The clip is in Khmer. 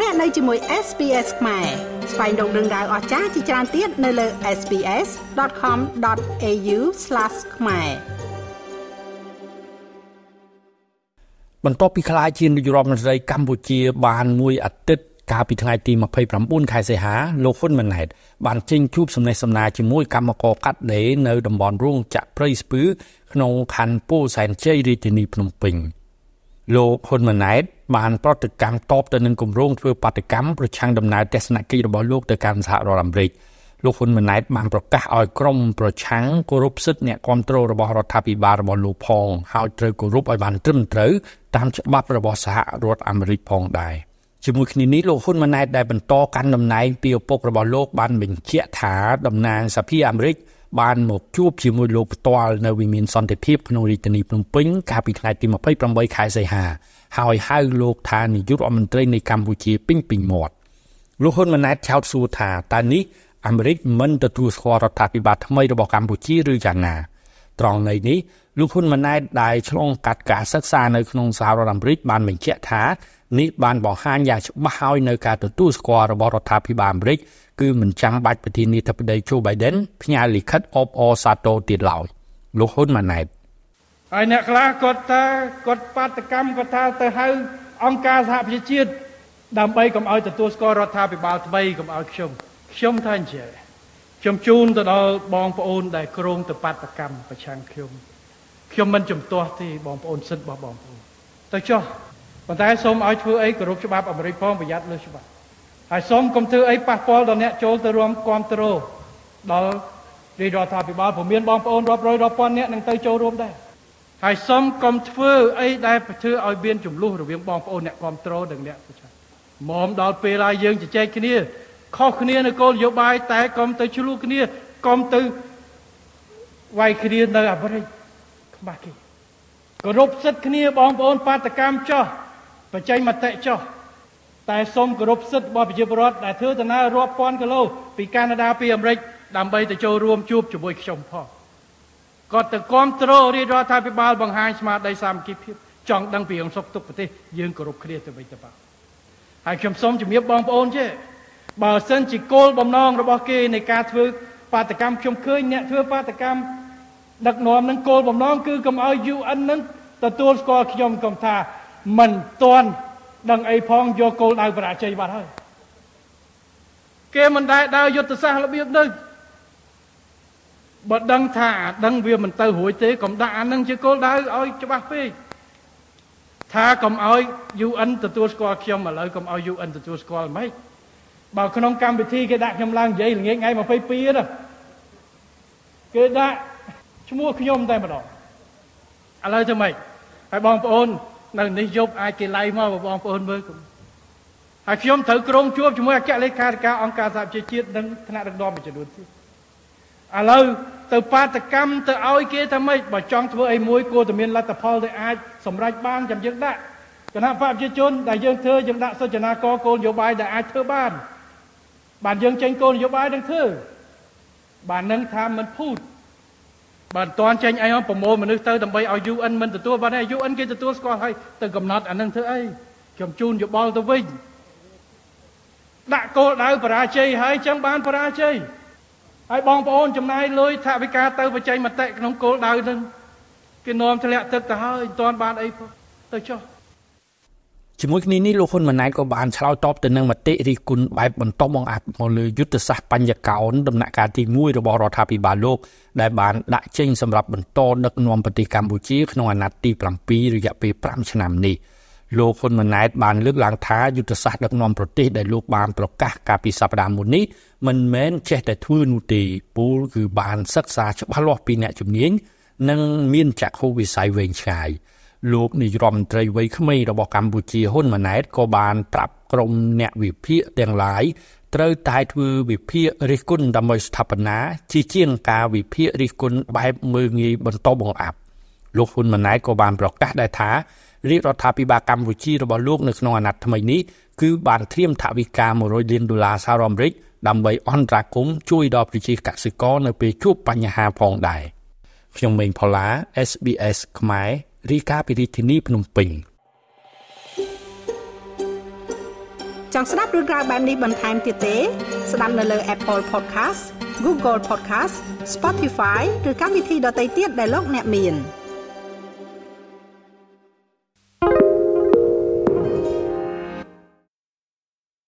លោកអ្នកនៅជាមួយ SPS ខ្មែរស្វែងរកដឹងដៅអស្ចារ្យជាច្រើនទៀតនៅលើ SPS.com.au/ ខ្មែរបន្ទាប់ពីខ្លាយជានាយរដ្ឋមន្ត្រីកម្ពុជាបានមួយអាទិត្យកាលពីថ្ងៃទី29ខែសីហាលោកហ៊ុនម៉ាណែតបានចេញជួបសំណេះសំណាលជាមួយកម្មករកាត់ដេរនៅតំបន់រោងចក្រព្រៃស្ពឺក្នុងខណ្ឌពោធិ៍សែនជ័យរាជធានីភ្នំពេញ លោកហ៊ុនម៉ាណែតបានប្រតិកម្មតបទៅនឹងគម្រោងធ្វើបាតកម្មប្រឆាំងដំណើរទស្សនកិច្ចរបស់លោកទៅកាន់សហរដ្ឋអាមេរិកលោកហ៊ុនម៉ាណែតបានប្រកាសឲ្យក្រុមប្រឆាំងគោរពសិទ្ធិអ្នកគ្រប់គ្រងរបស់រដ្ឋាភិបាលរបស់លោកផងហើយត្រូវគោរពឲ្យបានត្រឹមត្រូវតាមច្បាប់របស់សហរដ្ឋអាមេរិកផងដែរ។ជាមួយគ្នានេះលោកហ៊ុនម៉ាណែតដែលបន្តកាន់តំណែងពីឪពុករបស់លោកបានបញ្ជាក់ថាតំណាងសភាអាមេរិក បានមកជួបជាមួយលោកផ្ទាល់នៅវិមានសន្តិភាពក្នុងរាជធានីភ្នំពេញកាលពីថ្ងៃទី28ខែសីហាហើយហៅលោកថានាយករដ្ឋមន្ត្រីនៃកម្ពុជាពេញពេញមាត់លោកហ៊ុនម៉ាណែតឆោតសួរថាតើនេះអាមេរិកមិនទទួលស្គាល់រដ្ឋាភិបាលថ្មីរបស់កម្ពុជាឬយ៉ាងណា ត្រង់ន័យនេះលោកហ៊ុនម៉ាណែតដែលឆ្លងកាត់ការសិក្សានៅក្នុងសហរដ្ឋអាមេរិកបានបញ្ជាក់ថានេះបានបង្ហាញយ៉ាងច្បាស់ហើយនៅការទទួលស្គាល់របស់រដ្ឋាភិបាលអាមេរិកគឺមិនចាំបាច់ប្រធានាធិបតី Joe Biden ផ្ញើលិខិតអបអរសាទរទៀតឡើយលោកហ៊ុនម៉ាណែតហើយអ្នកខ្លះគាត់ថាគាត់បាតកម្មគាត់ថាទៅហៅអង្គការសហប្រជាជាតិដើម្បីកុំឲ្យទទួលស្គាល់រដ្ឋាភិបាលថ្មីកុំឲ្យខ្ញុំខ្ញុំថាអញ្ចឹង ខ្ញុំជូនទៅដល់បងប្អូនដែលគ្រងទៅបាតកម្មប្រឆាំងខ្ញុំខ្ញុំមិនជំទាស់ទេបងប្អូនសិទ្ធិរបស់បងប្អូនទៅចុះប៉ុន្តែសូមឲ្យធ្វើអីគោរពច្បាប់អាមេរិកផងប្រយ័ត្នលើច្បាប់ហើយសូមកុំធ្វើអីប៉ះពាល់ដល់អ្នកចូលទៅរួមគ្រប់គ្រងដល់រាជរដ្ឋាភិបាលព្រោះមានបងប្អូនរាប់រយរាប់ពាន់អ្នកនឹងទៅចូលរួមដែរហើយសូមកុំធ្វើអីដែលធ្វើឲ្យមានចំនួនរវាងបងប្អូនអ្នកគ្រប់គ្រងនិងអ្នកប្រឆាំងមុំដល់ពេលហើយយើងជជែកគ្នា ខុសគ្នានៅគោលនយោបាយតែកុំទៅឆ្លោះគ្នាកុំទៅវាយគ្នានៅអាមេរិកខ្មាស់គេគោរពសិទ្ធិគ្នាបងប្អូនបាតកម្មចោះបញ្ចេញមតិចុះតែសូមគោរពសិទ្ធិរបស់ប្រជាពលរដ្ឋដែលធ្វើដំណើររាប់ពាន់គីឡូពីកាណាដាពីអាមេរិកដើម្បីទៅចូលរួមជួបជាមួយខ្ញុំផងគាត់ទៅគ្រប់គ្រងរាជរដ្ឋាភិបាលបង្ហាញស្មារតីសាមគ្គីភាពចង់ដឹងពីអង្គសុខទុក្ខប្រទេសយើងគោរពគ្នាទៅវិញទៅមកហើយខ្ញុំសូមជំរាបបងប្អូនចេះ បើសិនជាគោលបំណងរបស់គេនៃការធ្វើបាតកម្មខ្ញុំឃើញអ្នកធ្វើបាតកម្មដឹកនាំនឹងគោលបំណងគឺកុំឲ្យ UN នឹងទទួលស្គាល់ខ្ញុំកុំថាមិនទាន់ដឹងអីផងយកគោលដៅបរាជ័យបាត់ហើយគេមិនដែលដើរយុទ្ធសាស្ត្ររបៀបនេះបើដឹងថាដឹងវាមិនទៅរួចទេកុំដាក់អានឹងជាគោលដៅឲ្យច្បាស់ពេកថាកុំឲ្យ UN ទទួលស្គាល់ខ្ញុំឥឡូវកុំឲ្យ UN ទទួលស្គាល់មិន បើក្នុងកម្មវិធីគេដាក់ខ្ញុំឡើងនិយាយល្ងាចថ្ងៃ22ណាគេដាក់ឈ្មោះខ្ញុំតែម្ដងឥឡូវធ្វើម៉េចហើយបងប្អូននៅនេះយប់អាចគេឡៃមកបងប្អូនមើលហើយខ្ញុំត្រូវក្រុងជួបជាមួយអគ្គលេខាធិការអង្គការសហប្រជាជាតិនិងថ្នាក់ដឹកនាំមួយចំនួនទៀតឥឡូវទៅបាតកម្មទៅឲ្យគេថាម៉េចបើចង់ធ្វើអីមួយគួរតែមានលទ្ធផលដែលអាចសម្រេចបានចាំយើងដាក់គណៈបព្វជិជនដែលយើងធ្វើយើងដាក់សុចនាករគោលនយោបាយដែលអាចធ្វើបាន បានយើងចេញគោលនយោបាយនឹងធ្វើបាននឹងថាមិនភូតបើមិនតាន់ចេញអីមកប្រមូលមនុស្សទៅដើម្បីឲ្យ UN មិនទទួលបានទេ UN គេទទួលស្គាល់ហើយទៅកំណត់អានឹងធ្វើអីខ្ញុំជូនយោបល់ទៅវិញដាក់គោលដៅបរាជ័យហើយចឹងបានបរាជ័យហើយបងប្អូនចំណាយលុយថវិកាទៅបញ្ចេញមតិក្នុងគោលដៅនឹងគេនាំធ្លាក់ទឹកទៅហើយមិនតាន់បានអីទៅចុះ ជាមួយគ្នានេះលោកហ៊ុនម៉ាណែតក៏បានឆ្លើយតបទៅនឹងមតិរិះគន់បែបបន្តបង្អាប់មកលើយុទ្ធសាស្ត្របញ្ញកោនដំណាក់កាលទី1របស់រដ្ឋាភិបាលលោកដែលបានដាក់ចេញសម្រាប់បន្តដឹកនាំប្រទេសកម្ពុជាក្នុងអាណត្តិទី7រយៈពេល5ឆ្នាំនេះលោកហ៊ុនម៉ាណែតបានលើកឡើងថាយុទ្ធសាស្ត្រដឹកនាំប្រទេសដែលលោកបានប្រកាសកាលពីសប្តាហ៍មុននេះមិនមែនចេះតែធ្វើនោះទេពូលគឺបានសិក្សាច្បាស់លាស់ពីអ្នកជំនាញនិងមានចក្ខុវិស័យវែងឆ្ងាយ។ លោកនាយរដ្ឋមន្ត្រីវ័យក្មេងរបស់កម្ពុជាហ៊ុនម៉ាណែតក៏បានប្រាប់ក្រុមអ្នកវិភាគទាំងឡាយត្រូវតែធ្វើវិភាគរិះគន់ដើម្បីស្ថាបនាជាជាងការវិភាគរិះគន់បែបមើលងាយបន្តបង្អាប់លោកហ៊ុនម៉ាណែតក៏បានប្រកាសដែរថារាជរដ្ឋាភិបាលកម្ពុជារបស់លោកនៅក្នុងអាណត្តិថ្មីនេះគឺបានត្រៀមថវិកា100លានដុល្លារសហរដ្ឋអាមេរិកដើម្បីអន្តរាគមន៍ជួយដល់ប្រជាកសិករនៅពេលជួបបញ្ហាផងដែរខ្ញុំម៉េងផល្លា SBS ខ្មែរ រាយការណ៍ពីរាជធានីភ្នំពេញចង់ស្ដាប់រឿងក្រៅបែបនេះបន្ថែមទៀតទេ ស្ដាប់នៅលើ Apple Podcast Google Podcast Spotify ឬកម្មវិធីដទៃទៀតដែលលោកអ្នកមាន។